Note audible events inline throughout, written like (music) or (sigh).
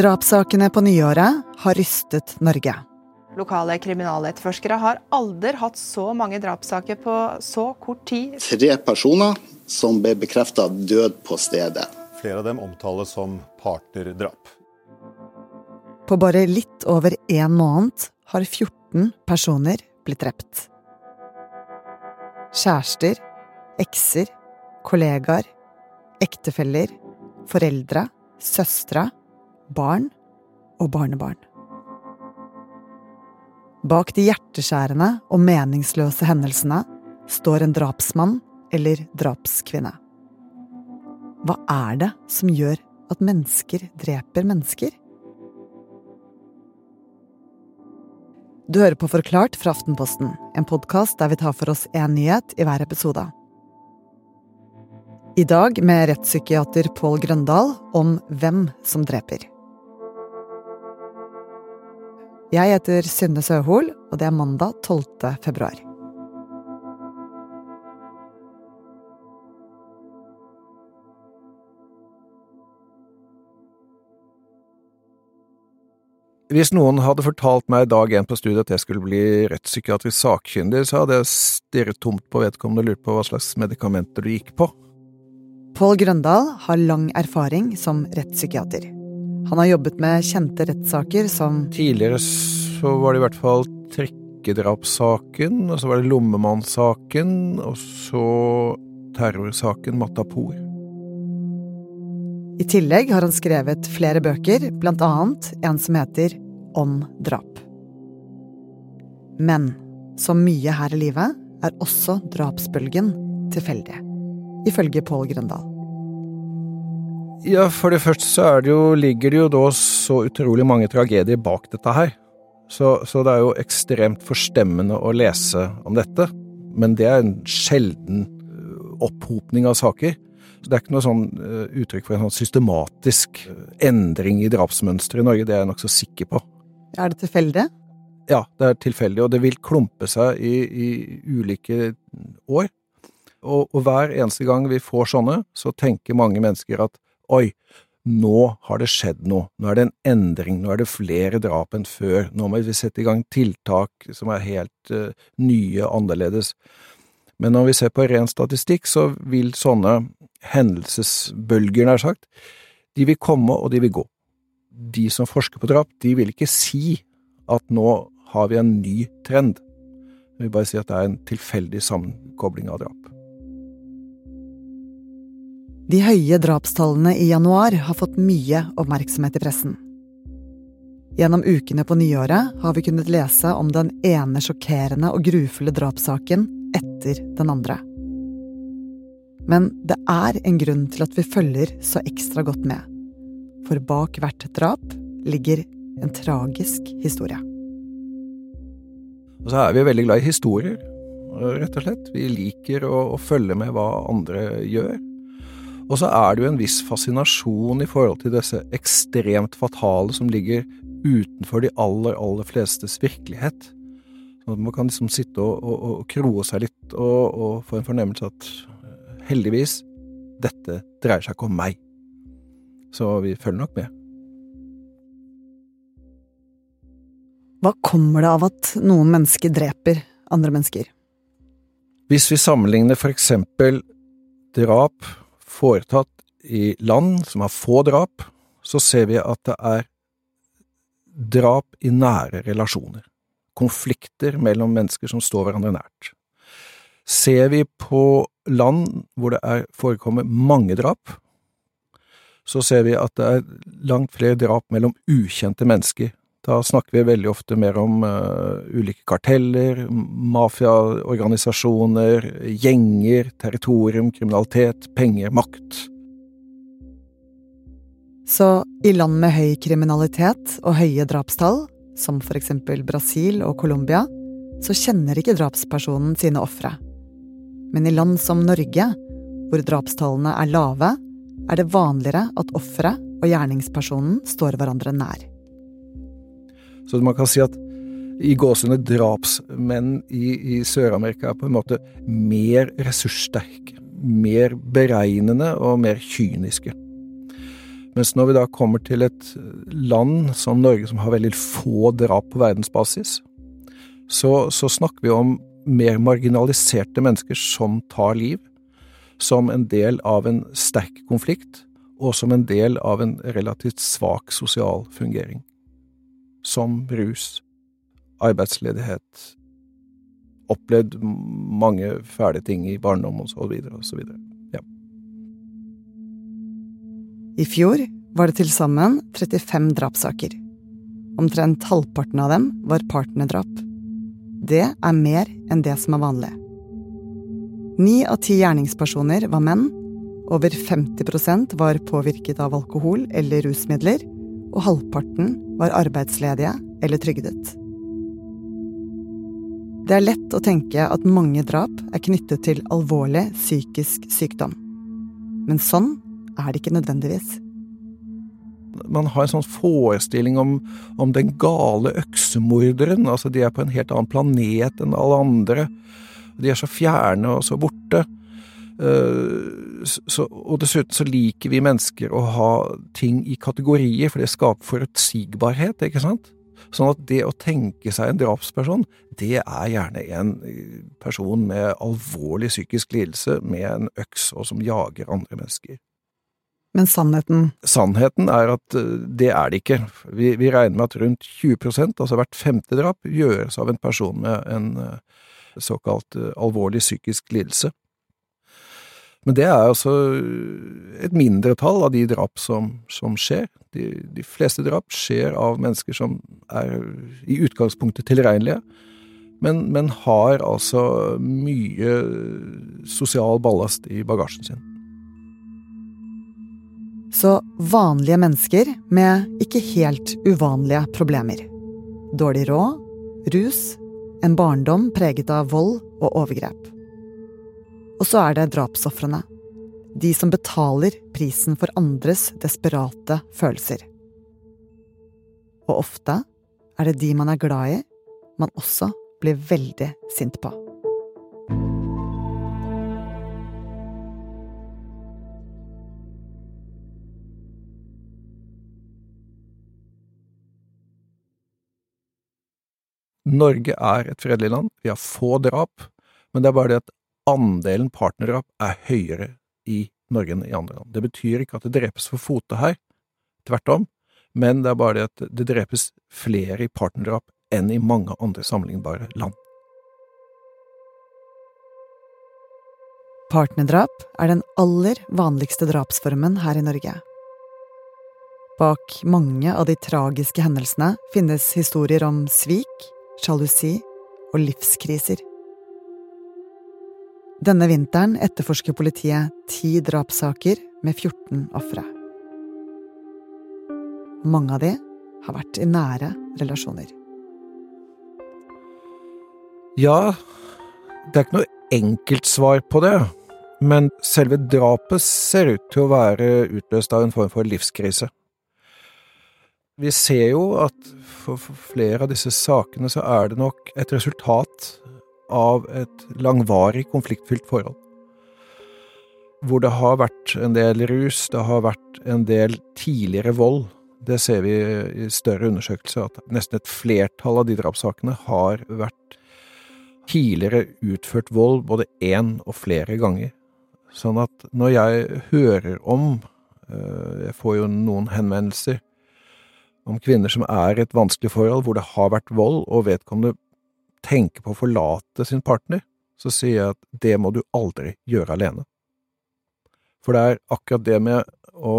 Drapssakene på nyåret har rystet Norge. Lokale kriminaletterforskere har aldri hatt så mange drapssaker på så kort tid. Tre personer som ble bekrefta død på stedet. Flere av dem omtales som partnerdrap. På bare litt over én måned har 14 personer blitt drept. Kjærester, ekser, kollegaer, ektefeller, foreldre, søstre, barn og barnebarn. Bak de hjerteskjærende og meningsløse hendelsene står en drapsmann eller drapskvinne. Hva er det som gjør at mennesker dreper mennesker? Du hører på Forklart fra Aftenposten, en podkast der vi tar for oss én nyhet i hver episode. I dag med rettspsykiater Pål Grøndal om hvem som dreper. Jeg heter Synne Søhol, og det er mandag 12. februar. Hvis noen hadde fortalt meg dag én på studiet at jeg skulle bli rettspsykiatrisk sakkyndig, så hadde jeg stirret tomt på vedkommende og lurt på hva slags medikamenter du gikk på. Pål Grøndal har lang erfaring som rettspsykiater. Han har jobbet med kjente rettssaker som Tidligere så var det i hvert fall trikkedrapssaken, og så var det lommemannsaken, og så terrorsaken Matapour. I tillegg har han skrevet flere bøker, blant annet en som heter Om drap. Men som mye her i livet er også drapsbølgen tilfeldig, ifølge Pål Grøndal. Ja, for det første så det jo, ligger det jo da så utrolig mange tragedier bak dette her. Så, så, det er jo ekstremt forstemmende å lese om dette. Men det er en sjelden opphopning av saker. Så Det er ikke noe sånn uh, uttrykk for en sånn systematisk uh, endring i drapsmønsteret i Norge, det er jeg nokså sikker på. Er det tilfeldig? Ja, det er tilfeldig, og det vil klumpe seg i, i ulike år. Og, og, hver eneste gang vi får sånne, så tenker mange mennesker at oi, nå har det skjedd noe, nå er det en endring, nå er det flere drap enn før, nå må vi sette i gang tiltak som er helt uh, nye, annerledes. Men når vi ser på ren statistikk, så vil sånne hendelsesbølger, nær sagt, de vil komme og de vil gå. De som forsker på drap, de vil ikke si at nå har vi en ny trend. De vil bare si at det er en tilfeldig sammenkobling av drap. De høye drapstallene i januar har fått mye oppmerksomhet i pressen. Gjennom ukene på nyåret har vi kunnet lese om den ene sjokkerende og grufulle drapssaken etter den andre. Men det er en grunn til at vi følger så ekstra godt med. For bak hvert drap ligger en tragisk historie. Og så er vi veldig glad i historier, rett og slett. Vi liker å, å følge med hva andre gjør. Og så er det jo en viss fascinasjon i forhold til disse ekstremt fatale som ligger utenfor de aller, aller flestes virkelighet. Sånn man kan liksom sitte og, og, og kroe seg litt og, og, få en fornemmelse at eh, heldigvis, dette dreier seg ikke om meg. Så vi følger nok med. Hva kommer det av at noen mennesker dreper andre mennesker? Hvis vi sammenligner for eksempel drap foretatt i land som har få drap, så ser vi at det er drap i nære relasjoner konflikter mellom mennesker som står hverandre nært. Ser vi på land hvor det er forekommer mange drap, så ser vi at det er langt flere drap mellom ukjente mennesker. Da snakker vi veldig ofte mer om uh, ulike karteller, mafiaorganisasjoner, gjenger, territorium, kriminalitet, penger, makt. Så i land med høy kriminalitet og høye drapstall som for eksempel Brasil og Colombia, så kjenner ikke drapspersonen sine ofre. Men i land som Norge, hvor drapstallene er lave, er det vanligere at offeret og gjerningspersonen står hverandre nær. Så man kan si at i gåsehudene drapsmenn i, i Sør-Amerika er på en måte mer ressurssterke, mer beregnende og mer kyniske. Mens når vi da kommer til et land som Norge, som har veldig få drap på verdensbasis, så, så snakker vi om mer marginaliserte mennesker som tar liv, som en del av en sterk konflikt, og som en del av en relativt svak sosial fungering. Som rus, arbeidsledighet, opplevd mange fæle ting i barndom så videre. Ja. I fjor var det til sammen 35 drapssaker. Omtrent halvparten av dem var partnerdrap. Det er mer enn det som er vanlig. Ni av ti gjerningspersoner var menn, over 50% var påvirket av alkohol eller rusmidler, og halvparten var arbeidsledige eller trygdet. Det er lett å tenke at mange drap er knyttet til alvorlig psykisk sykdom. Men sånn er det ikke nødvendigvis. Man har en sånn forestilling om, om den gale øksemorderen. Altså, de er på en helt annen planet enn alle andre. De er så fjerne og så borte. Uh, så, og dessuten så liker vi mennesker å ha ting i kategorier, for det skaper forutsigbarhet, ikke sant? Sånn at det å tenke seg en drapsperson, det er gjerne en person med alvorlig psykisk lidelse, med en øks og som jager andre mennesker. Men sannheten? Sannheten er at eh, det er det ikke. Vi, vi regner med at rundt 20% altså hvert femte drap, gjøres av en person med en eh, såkalt eh, alvorlig psykisk lidelse. Men det er altså et mindretall av de drap som, som skjer. De, de, fleste drap skjer av mennesker som er i utgangspunktet tilregnelige, men, men har altså mye sosial ballast i bagasjen sin. Så vanlige mennesker med ikke helt uvanlige problemer. Dårlig råd, rus, en barndom preget av vold og overgrep. Og så er det drapsofrene. De som betaler prisen for andres desperate følelser. Og ofte er det de man er glad i, man også blir veldig sint på. Norge er et fredelig land, vi har få drap, men det er bare det at andelen partnerdrap er høyere i Norge enn i andre land. Det betyr ikke at det drepes for fote her, tvert om, men det er bare det at det drepes flere i partnerdrap enn i mange andre sammenlignbare land. Partnerdrap er den aller vanligste drapsformen her i Norge. Bak mange av de tragiske hendelsene finnes historier om svik, sjalusi og livskriser. Denne vinteren etterforsker politiet ti drapssaker med 14 ofre. Mange av de har vært i nære relasjoner. Ja, det er ikke noe enkelt svar på det, men selve drapet ser ut til å være utløst av en form for livskrise. Vi ser jo at for flere av disse sakene så er det nok et resultat av et langvarig konfliktfylt forhold. Hvor det har vært en del rus, det har vært en del tidligere vold. Det ser vi i større undersøkelser, at nesten et flertall av de drapssakene har vært tidligere utført vold både én og flere ganger. Sånn at når jeg hører om eh, Jeg får jo noen henvendelser om kvinner som er i et vanskelig forhold, hvor det har vært vold, og vedkommende tenker på å forlate sin partner, så sier jeg at det må du aldri gjøre alene. For det er akkurat det med å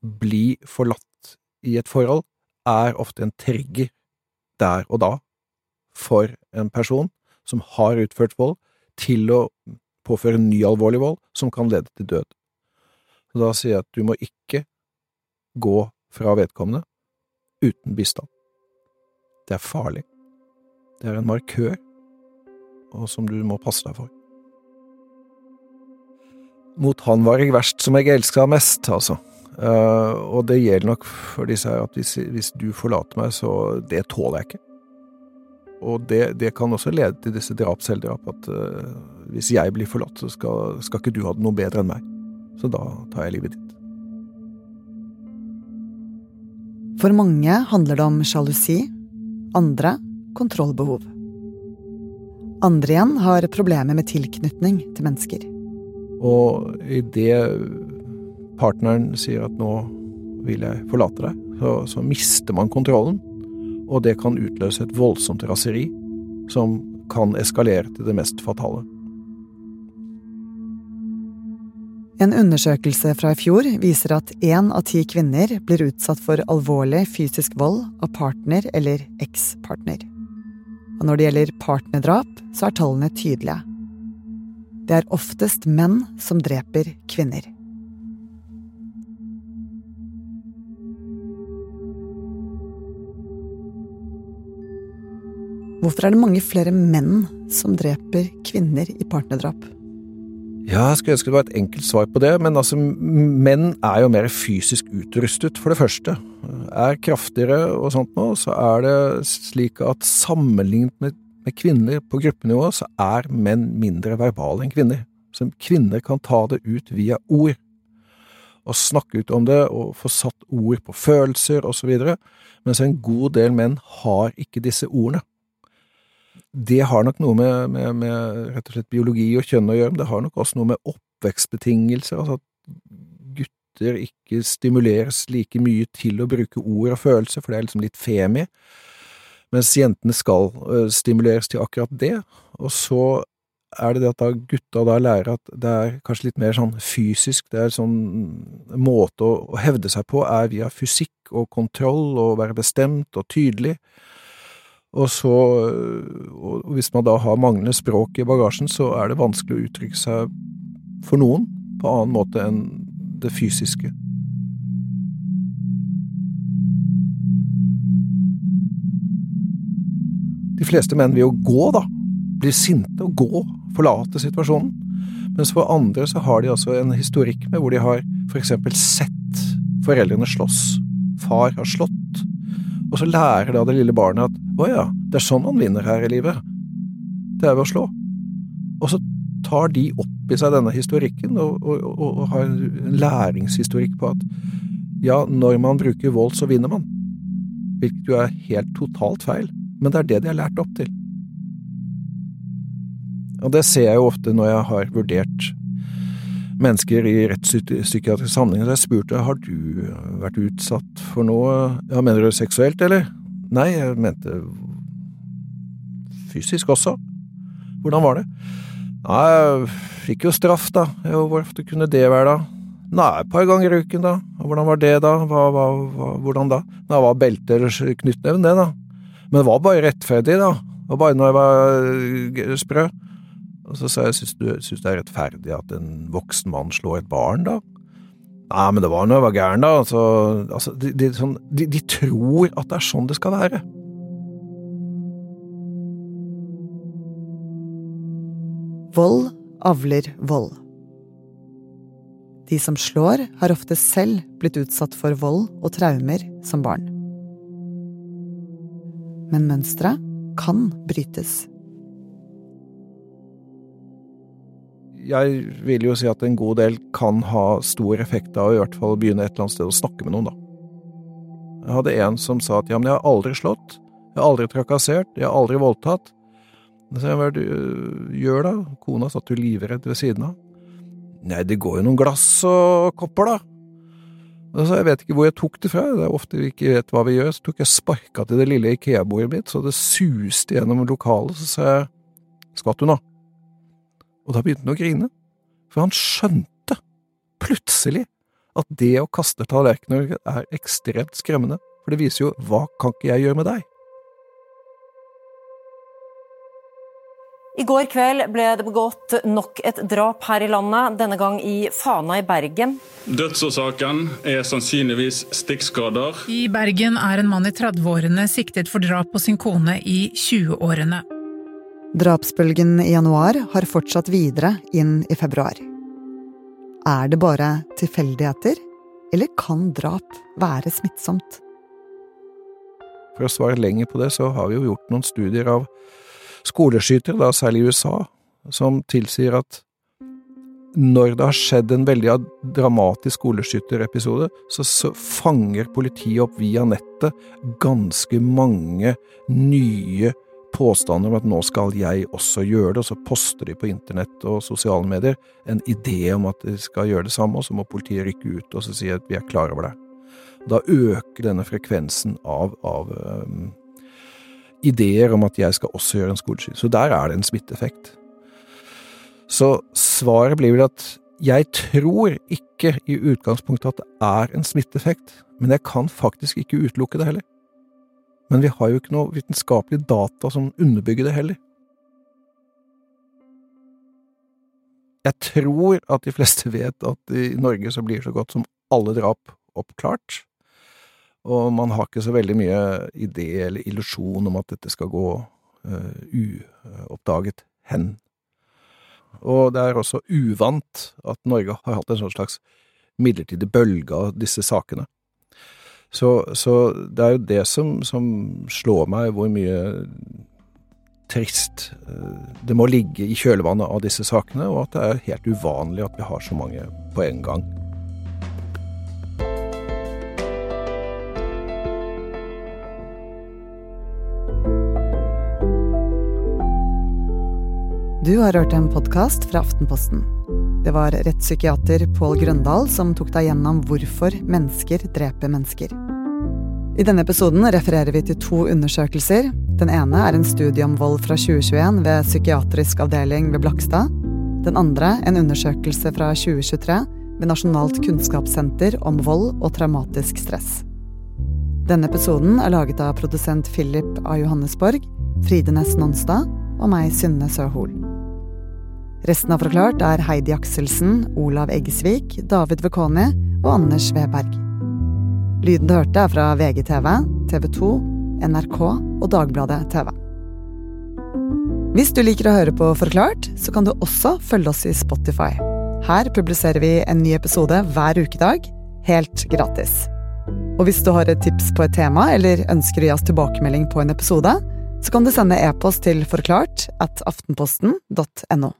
bli forlatt i et forhold, er ofte en trigger der og da for en person som har utført vold, til å påføre ny alvorlig vold som kan lede til død. Så da sier jeg at du må ikke gå fra vedkommende uten bistand. Det er farlig. Det er en markør, og som du må passe deg for. Mot han var jeg verst som jeg elska mest, altså. Uh, og det gjelder nok for disse her at hvis, hvis, du forlater meg, så det tåler jeg ikke. Og det, det kan også lede til disse drap, selvdrap, at uh, hvis jeg blir forlatt, så skal, skal ikke du ha det noe bedre enn meg. Så da tar jeg livet ditt. For mange handler det om sjalusi, andre kontrollbehov. Andre igjen har problemer med tilknytning til mennesker. Og idet partneren sier at nå vil jeg forlate deg, så, så mister man kontrollen. Og det kan utløse et voldsomt raseri som kan eskalere til det mest fatale. En undersøkelse fra i fjor viser at én av ti kvinner blir utsatt for alvorlig fysisk vold av partner eller ekspartner. Og når det gjelder partnerdrap, så er tallene tydelige. Det er oftest menn som dreper kvinner. Hvorfor er det mange flere menn som dreper kvinner i partnerdrap? Ja, jeg skulle ønske det var et enkelt svar på det, men altså, menn er jo mer fysisk utrustet, for det første. Er kraftigere og sånt nå, så er det slik at sammenlignet med, med kvinner på gruppenivå, så er menn mindre verbale enn kvinner. Så kvinner kan ta det ut via ord. Og snakke ut om det, og få satt ord på følelser videre, mens en god del menn har ikke disse ordene det har nok noe med, med, med, rett og slett biologi og kjønn å gjøre, men det har nok også noe med oppvekstbetingelser, altså at gutter ikke stimuleres like mye til å bruke ord og følelser, for det er liksom litt femi, mens jentene skal uh, stimuleres til akkurat det, og så er det det at da gutta da lærer at det er kanskje litt mer sånn fysisk, det er sånn måte å, å hevde seg på er via fysikk og kontroll og være bestemt og tydelig, og så, og hvis man da har manglende språk i bagasjen, så er det vanskelig å uttrykke seg for noen på annen måte enn det fysiske. De fleste menn vil jo gå, da. Blir sinte og gå, forlate situasjonen. Mens for andre så har de altså en historikk med hvor de har for eksempel sett foreldrene slåss. Far har slått, og så lærer da det lille barnet at å ja, det er sånn man vinner her i livet. Det er ved å slå. Og så tar de opp i seg denne historikken og, og, og, og har en læringshistorikk på at ja, når man bruker vold, så vinner man. Hvilket jo er helt totalt feil, men det er det de har lært opp til. Og det ser jeg jo ofte når jeg har vurdert mennesker i rettspsykiatrisk sammenheng. Så jeg spurte har du vært utsatt for noe, ja, mener du seksuelt, eller? Nei, jeg mente fysisk også. Hvordan var det? Nei, jeg fikk jo straff, da. Jo, hvor ofte kunne det være, da? Nei, et par ganger i uken, da. Hvordan var det, da? Hva, hva, hva, hvordan da? Nei, det var belte eller knyttnevn, det, da. Men det var bare rettferdig, da. Det var bare når jeg var sprø. Og så sa jeg, syns du synes det er rettferdig at en voksen mann slår et barn, da? Nei, men det var når jeg var gæren, da. Altså, altså de, de, sånn, de, de tror at det er sånn det skal være. Vold avler vold. De som slår, har ofte selv blitt utsatt for vold og traumer som barn. Men mønsteret kan brytes. Jeg vil jo si at en god del kan ha stor effekt av å i hvert fall begynne et eller annet sted å snakke med noen, da. Jeg hadde en som sa at ja, men jeg har aldri slått, jeg har aldri trakassert, jeg har aldri voldtatt. Så jeg, hva du gjør da? Kona satt jo livredd ved siden av. Nei, det går jo noen glass og kopper, da. Så jeg vet ikke hvor jeg tok det fra, det er ofte vi ikke vet hva vi gjør, så tok jeg sparka til det lille Ikea-bordet mitt, så det suste gjennom lokalet, så sa jeg skvatt du nå? Og da begynte han å grine, for han skjønte plutselig at det å kaste tallerkener er ekstremt skremmende, for det viser jo hva kan ikke jeg gjøre med deg? I går kveld ble det begått nok et drap her i landet, denne gang i Fana i Bergen. Dødsårsaken er sannsynligvis stikkskader. I Bergen er en mann i 30-årene siktet for drap på sin kone i 20-årene. Drapsbølgen i januar har fortsatt videre inn i februar. Er det bare tilfeldigheter, eller kan drap være smittsomt? For å svare lenger på det, så har vi jo gjort noen studier av skoleskytere, da særlig i USA, som tilsier at når det har skjedd en veldig dramatisk skoleskytterepisode, så, fanger politiet opp via nettet ganske mange nye påstander om at nå skal jeg også gjøre det, og så poster de på internett og sosiale medier en idé om at de skal gjøre det samme, og så må politiet rykke ut og si at vi er klar over det. Da øker denne frekvensen av, av um, ideer om at jeg skal også gjøre en skoleskyting. Så der er det en smitteeffekt. Så svaret blir vel at jeg tror ikke i utgangspunktet at det er en smitteeffekt, men jeg kan faktisk ikke utelukke det heller. Men vi har jo ikke noe vitenskapelig data som underbygger det heller. Jeg tror at de fleste (laughs) vet at i Norge så blir så godt som alle drap oppklart, og man har ikke så veldig mye idé eller illusjon om at dette skal gå uh, uoppdaget hen. Og det er også uvant at Norge har hatt en sånn slags midlertidig bølge av disse sakene. Så, så det er jo det som, som, slår meg, hvor mye trist eh, det må ligge i kjølvannet av disse sakene, og at det er helt uvanlig at vi har så mange på en gang. Du har hørt en podkast fra Aftenposten. Det var rettspsykiater Pål Grøndal som tok deg gjennom hvorfor mennesker dreper mennesker. I denne episoden refererer vi til to undersøkelser. Den ene er en studie om vold fra 2021 ved psykiatrisk avdeling ved Blakstad. Den andre en undersøkelse fra 2023 ved Nasjonalt kunnskapssenter om vold og traumatisk stress. Denne episoden er laget av produsent Philip A. Johannesborg, Fride Næss Nonstad og meg, Synne Søhol. Resten av Forklart er Heidi Akselsen, Olav Eggesvik, David Vekoni og Anders Weberg. Lyden du hørte er fra VGTV, TV 2, NRK og Dagbladet TV. Hvis du liker å høre på Forklart, så kan du også følge oss i Spotify. Her publiserer vi en ny episode hver ukedag, helt gratis. Og hvis du har et tips på et tema, eller ønsker å gi oss tilbakemelding på en episode, så kan du sende e-post til forklart at aftenposten.no.